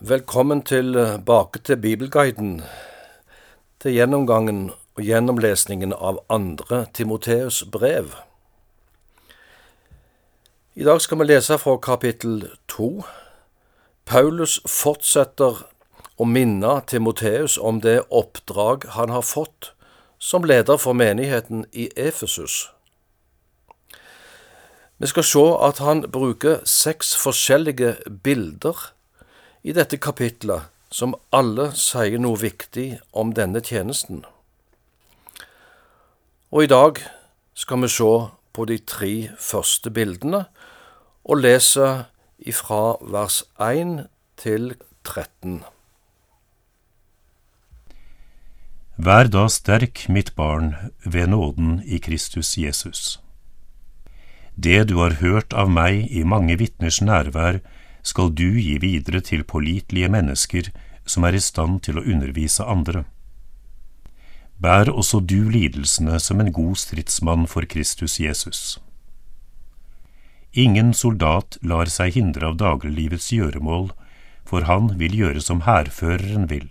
Velkommen tilbake til Bibelguiden, til gjennomgangen og gjennomlesningen av andre Timoteus brev. I dag skal vi lese fra kapittel to. Paulus fortsetter å minne Timoteus om det oppdrag han har fått som leder for menigheten i Efesus. Vi skal se at han bruker seks forskjellige bilder i dette kapitlet, som alle sier noe viktig om denne tjenesten. Og i dag skal vi se på de tre første bildene, og lese ifra vers 1 til 13. Vær da sterk, mitt barn, ved nåden i Kristus Jesus. Det du har hørt av meg i mange vitners nærvær, skal du gi videre til pålitelige mennesker som er i stand til å undervise andre. Bær også du lidelsene som en god stridsmann for Kristus Jesus. Ingen soldat lar seg hindre av dagliglivets gjøremål, for han vil gjøre som hærføreren vil.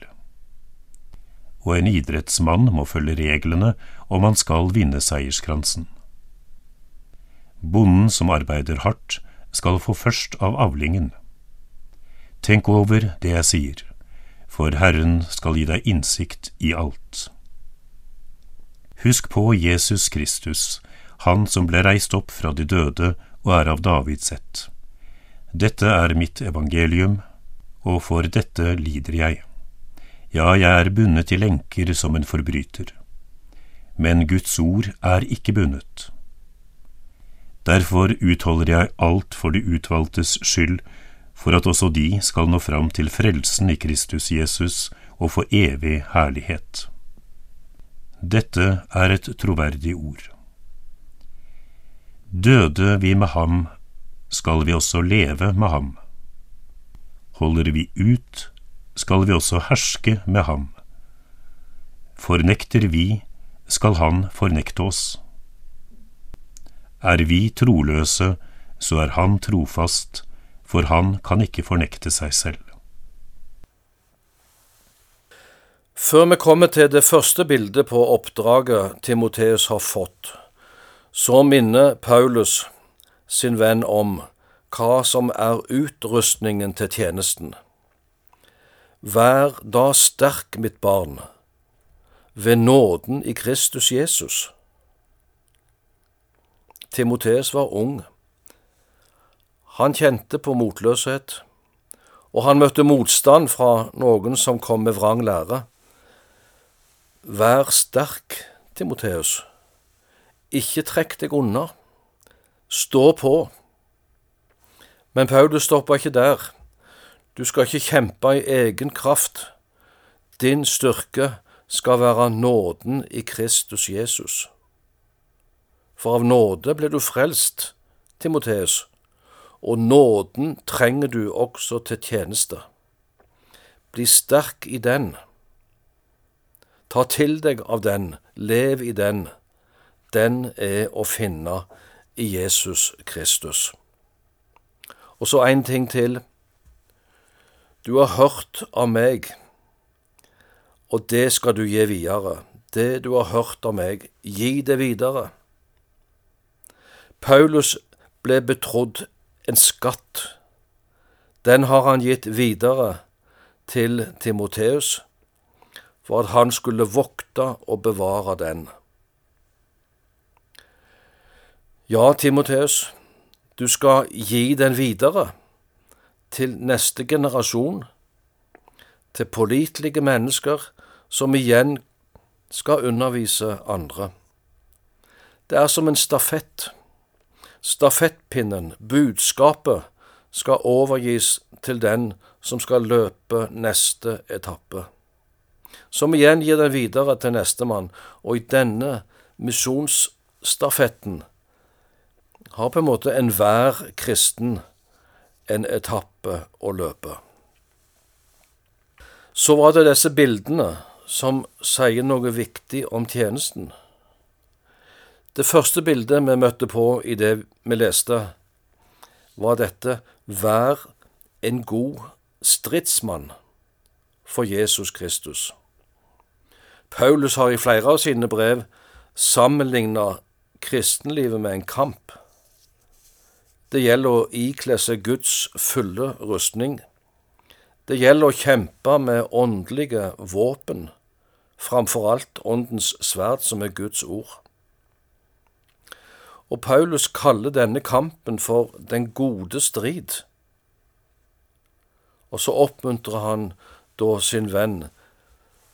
Og en idrettsmann må følge reglene om han skal vinne seierskransen. Bonden som arbeider hardt, skal få først av avlingen. Tenk over det jeg sier, for Herren skal gi deg innsikt i alt. Husk på Jesus Kristus, Han som ble reist opp fra de døde og er av Davids ett. Dette er mitt evangelium, og for dette lider jeg. Ja, jeg er bundet til lenker som en forbryter. Men Guds ord er ikke bundet. Derfor utholder jeg alt for de utvalgtes skyld, for at også de skal nå fram til frelsen i Kristus Jesus og få evig herlighet. Dette er et troverdig ord. Døde vi med ham, skal vi også leve med ham. Holder vi ut, skal vi også herske med ham. Fornekter vi, skal han fornekte oss. Er vi troløse, så er han trofast, for han kan ikke fornekte seg selv. Før vi kommer til det første bildet på oppdraget Timoteus har fått, så minner Paulus sin venn om hva som er utrustningen til tjenesten. Vær da sterk, mitt barn, ved nåden i Kristus Jesus. Timoteus var ung. Han kjente på motløshet, og han møtte motstand fra noen som kom med vrang lære. Vær sterk, Timoteus. Ikke trekk deg unna. Stå på. Men Paulus stoppa ikke der. Du skal ikke kjempe i egen kraft. Din styrke skal være nåden i Kristus Jesus. For av nåde ble du frelst, Timoteus og nåden trenger du også til tjeneste. Bli sterk i den. Ta til deg av den, lev i den. Den er å finne i Jesus Kristus. Og så en ting til. Du har hørt av meg, og det skal du gi videre. Det du har hørt av meg, gi det videre. Paulus ble betrodd en skatt. Den har han gitt videre til Timoteus, for at han skulle vokte og bevare den. Ja, Timoteus, du skal gi den videre til neste generasjon, til pålitelige mennesker som igjen skal undervise andre. Det er som en stafett. Stafettpinnen, budskapet, skal overgis til den som skal løpe neste etappe, som igjen gir den videre til nestemann, og i denne misjonsstafetten har på en måte enhver kristen en etappe å løpe. Så var det disse bildene som sier noe viktig om tjenesten. Det første bildet vi møtte på i det vi leste, var dette Vær en god stridsmann for Jesus Kristus. Paulus har i flere av sine brev sammenligna kristenlivet med en kamp. Det gjelder å ikle seg Guds fulle rustning. Det gjelder å kjempe med åndelige våpen, framfor alt åndens sverd, som er Guds ord. Og Paulus kaller denne kampen for den gode strid. Og så oppmuntrer han da sin venn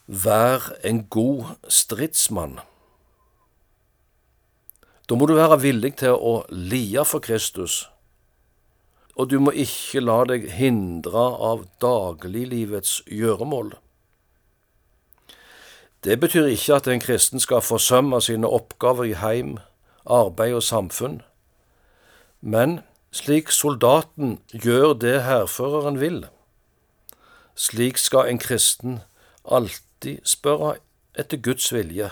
Vær en god stridsmann. Da må du være villig til å lie for Kristus, og du må ikke la deg hindre av dagliglivets gjøremål. Det betyr ikke at en kristen skal forsømme sine oppgaver i heim, arbeid og samfunn, men slik soldaten gjør det hærføreren vil, slik skal en kristen alltid spørre etter Guds vilje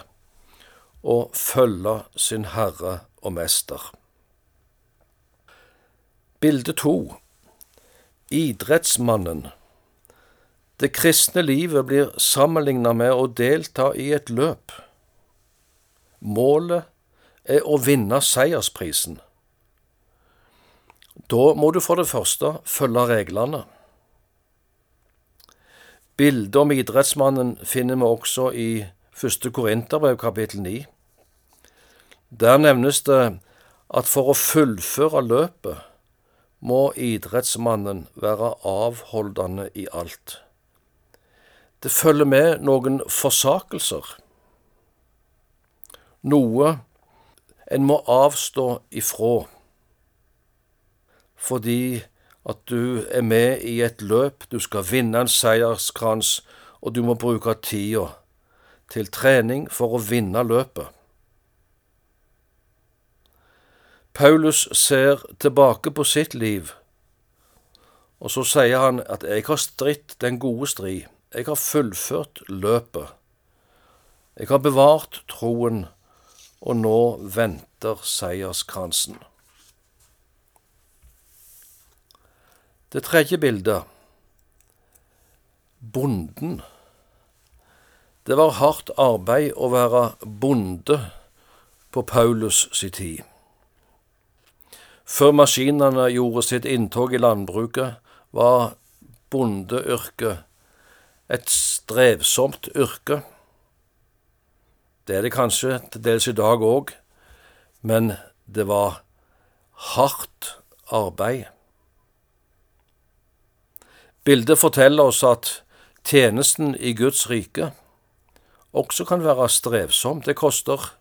og følge sin Herre og Mester. Bilde to Idrettsmannen Det kristne livet blir sammenlignet med å delta i et løp. Målet er å vinne seiersprisen. Da må du for det første følge reglene. Bildet om idrettsmannen finner vi også i første Korinterbrev kapittel 9. Der nevnes det at for å fullføre løpet må idrettsmannen være avholdende i alt. Det følger med noen forsakelser, noe en må avstå ifra, fordi at du er med i et løp, du skal vinne en seierskrans, og du må bruke tida til trening for å vinne løpet. Paulus ser tilbake på sitt liv, og så sier han at jeg har stritt den gode strid, jeg har fullført løpet, jeg har bevart troen, og nå venter seierskransen. Det tredje bildet bonden. Det var hardt arbeid å være bonde på Paulus si tid. Før maskinene gjorde sitt inntog i landbruket, var bondeyrket et strevsomt yrke. Det er det kanskje til dels i dag òg, men det var hardt arbeid. Bildet forteller oss at tjenesten i Guds rike også kan være strevsom. Det koster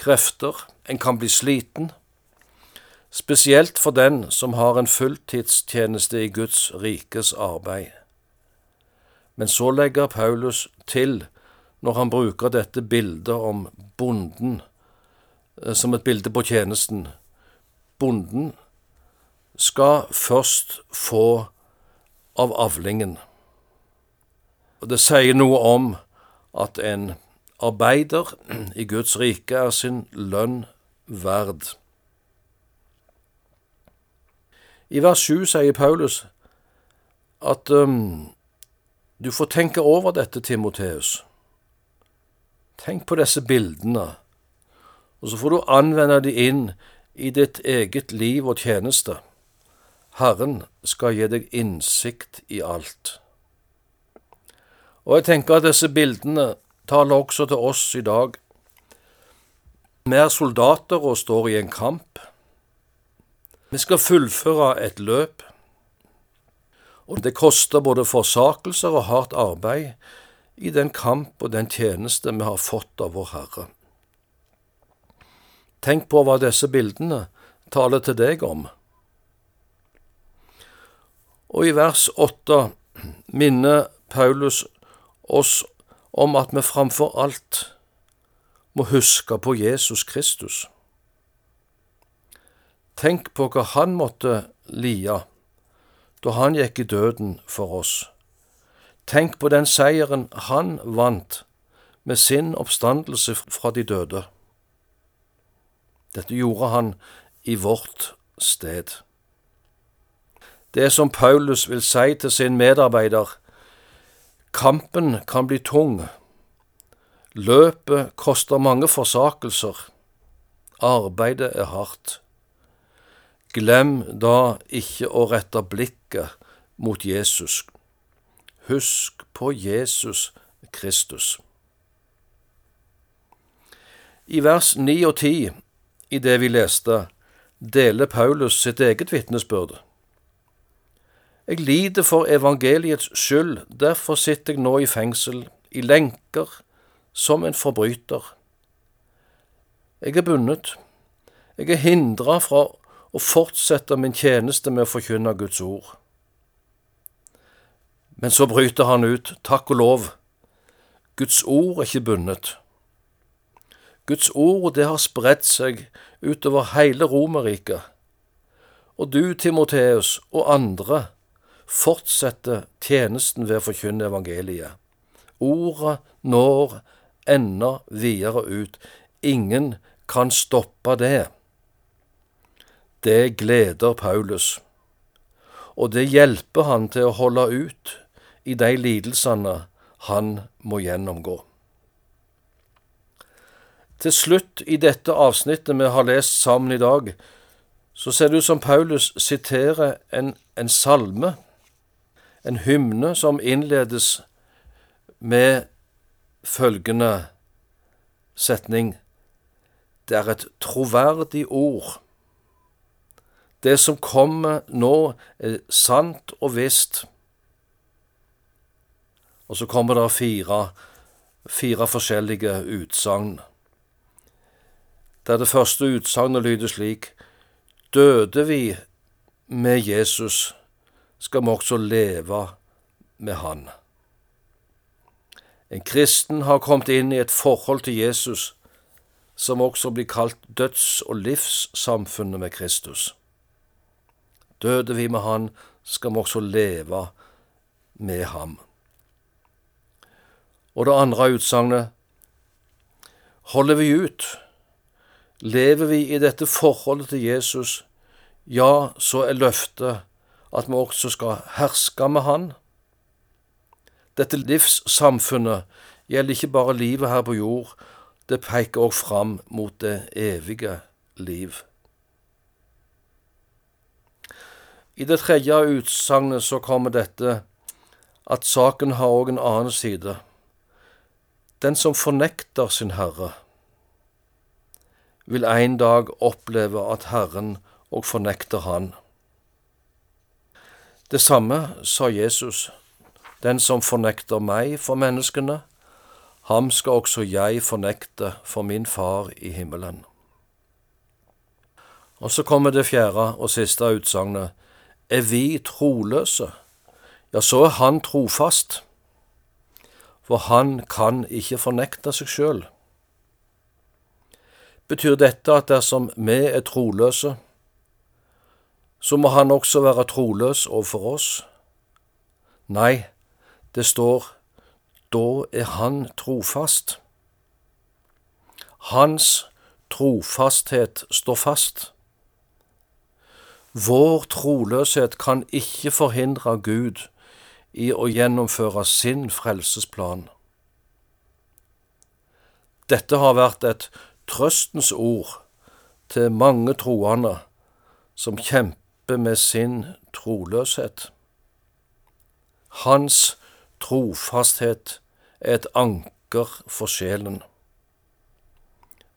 krefter, en kan bli sliten, spesielt for den som har en fulltidstjeneste i Guds rikes arbeid. Men så legger Paulus til, når han bruker dette bildet om bonden eh, som et bilde på tjenesten, bonden skal først få av avlingen. Og Det sier noe om at en arbeider i Guds rike er sin lønn verd. I vers 7 sier Paulus at um, du får tenke over dette, Timoteus. Tenk på disse bildene, og så får du anvende de inn i ditt eget liv og tjeneste. Herren skal gi deg innsikt i alt. Og jeg tenker at disse bildene taler også til oss i dag. Vi er soldater og står i en kamp. Vi skal fullføre et løp, og det koster både forsakelser og hardt arbeid i den kamp og den tjeneste vi har fått av vår Herre. Tenk på hva disse bildene taler til deg om. Og i vers åtte minner Paulus oss om at vi framfor alt må huske på Jesus Kristus. Tenk på hva han måtte lia da han gikk i døden for oss. Tenk på den seieren han vant med sin oppstandelse fra de døde. Dette gjorde han i vårt sted. det som Paulus vil si til sin medarbeider. Kampen kan bli tung. Løpet koster mange forsakelser. Arbeidet er hardt. Glem da ikke å rette blikket mot Jesus. Husk på Jesus Kristus. I vers 9 og 10 i det vi leste, deler Paulus sitt eget vitnesbyrd. Jeg lider for evangeliets skyld, derfor sitter jeg nå i fengsel, i lenker, som en forbryter. Jeg er bundet. Jeg er hindra fra å fortsette min tjeneste med å forkynne Guds ord. Men så bryter han ut, takk og lov, Guds ord er ikke bundet. Guds ord, det har spredt seg utover hele Romerriket. Og du, Timoteus, og andre, fortsetter tjenesten ved å forkynne evangeliet. Ordet når enda videre ut. Ingen kan stoppe det. Det gleder Paulus, og det hjelper han til å holde ut i de lidelsene han må gjennomgå. Til slutt i dette avsnittet vi har lest sammen i dag, så ser det ut som Paulus siterer en, en salme, en hymne, som innledes med følgende setning Det er et troverdig ord. Det som kommer nå, er sant og visst. Og så kommer det fire, fire forskjellige utsagn der det første utsagnet lyder slik Døde vi med Jesus, skal vi også leve med Han. En kristen har kommet inn i et forhold til Jesus som også blir kalt døds- og livssamfunnet med Kristus. Døde vi med Han, skal vi også leve med ham. Og det andre utsagnet holder vi ut Lever vi i dette forholdet til Jesus, ja, så er løftet at vi også skal herske med Han. Dette livssamfunnet gjelder ikke bare livet her på jord, det peker også fram mot det evige liv. I det tredje utsagnet så kommer dette at saken har òg en annen side. Den som fornekter sin Herre, vil en dag oppleve at Herren og fornekter Han. Det samme sa Jesus. Den som fornekter meg for menneskene, ham skal også jeg fornekte for min Far i himmelen. Og så kommer det fjerde og siste utsagnet. Er vi troløse, ja, så er Han trofast, for Han kan ikke fornekte seg sjøl. Betyr dette at dersom vi er troløse, så må han også være troløs overfor oss? Nei, det står da er han trofast. Hans trofasthet står fast. Vår troløshet kan ikke forhindre Gud i å gjennomføre sin frelsesplan. Dette har vært et trøstens ord til mange troende som kjemper med sin troløshet. Hans trofasthet er et anker for sjelen.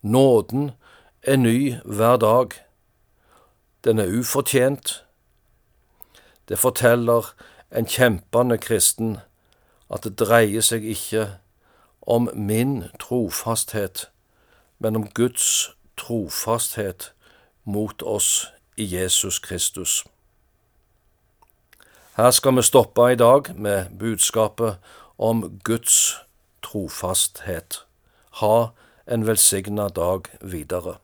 Nåden er ny hver dag. Den er ufortjent. Det forteller en kjempende kristen at det dreier seg ikke om min trofasthet, men om Guds trofasthet mot oss i Jesus Kristus. Her skal vi stoppe i dag med budskapet om Guds trofasthet. Ha en velsigna dag videre.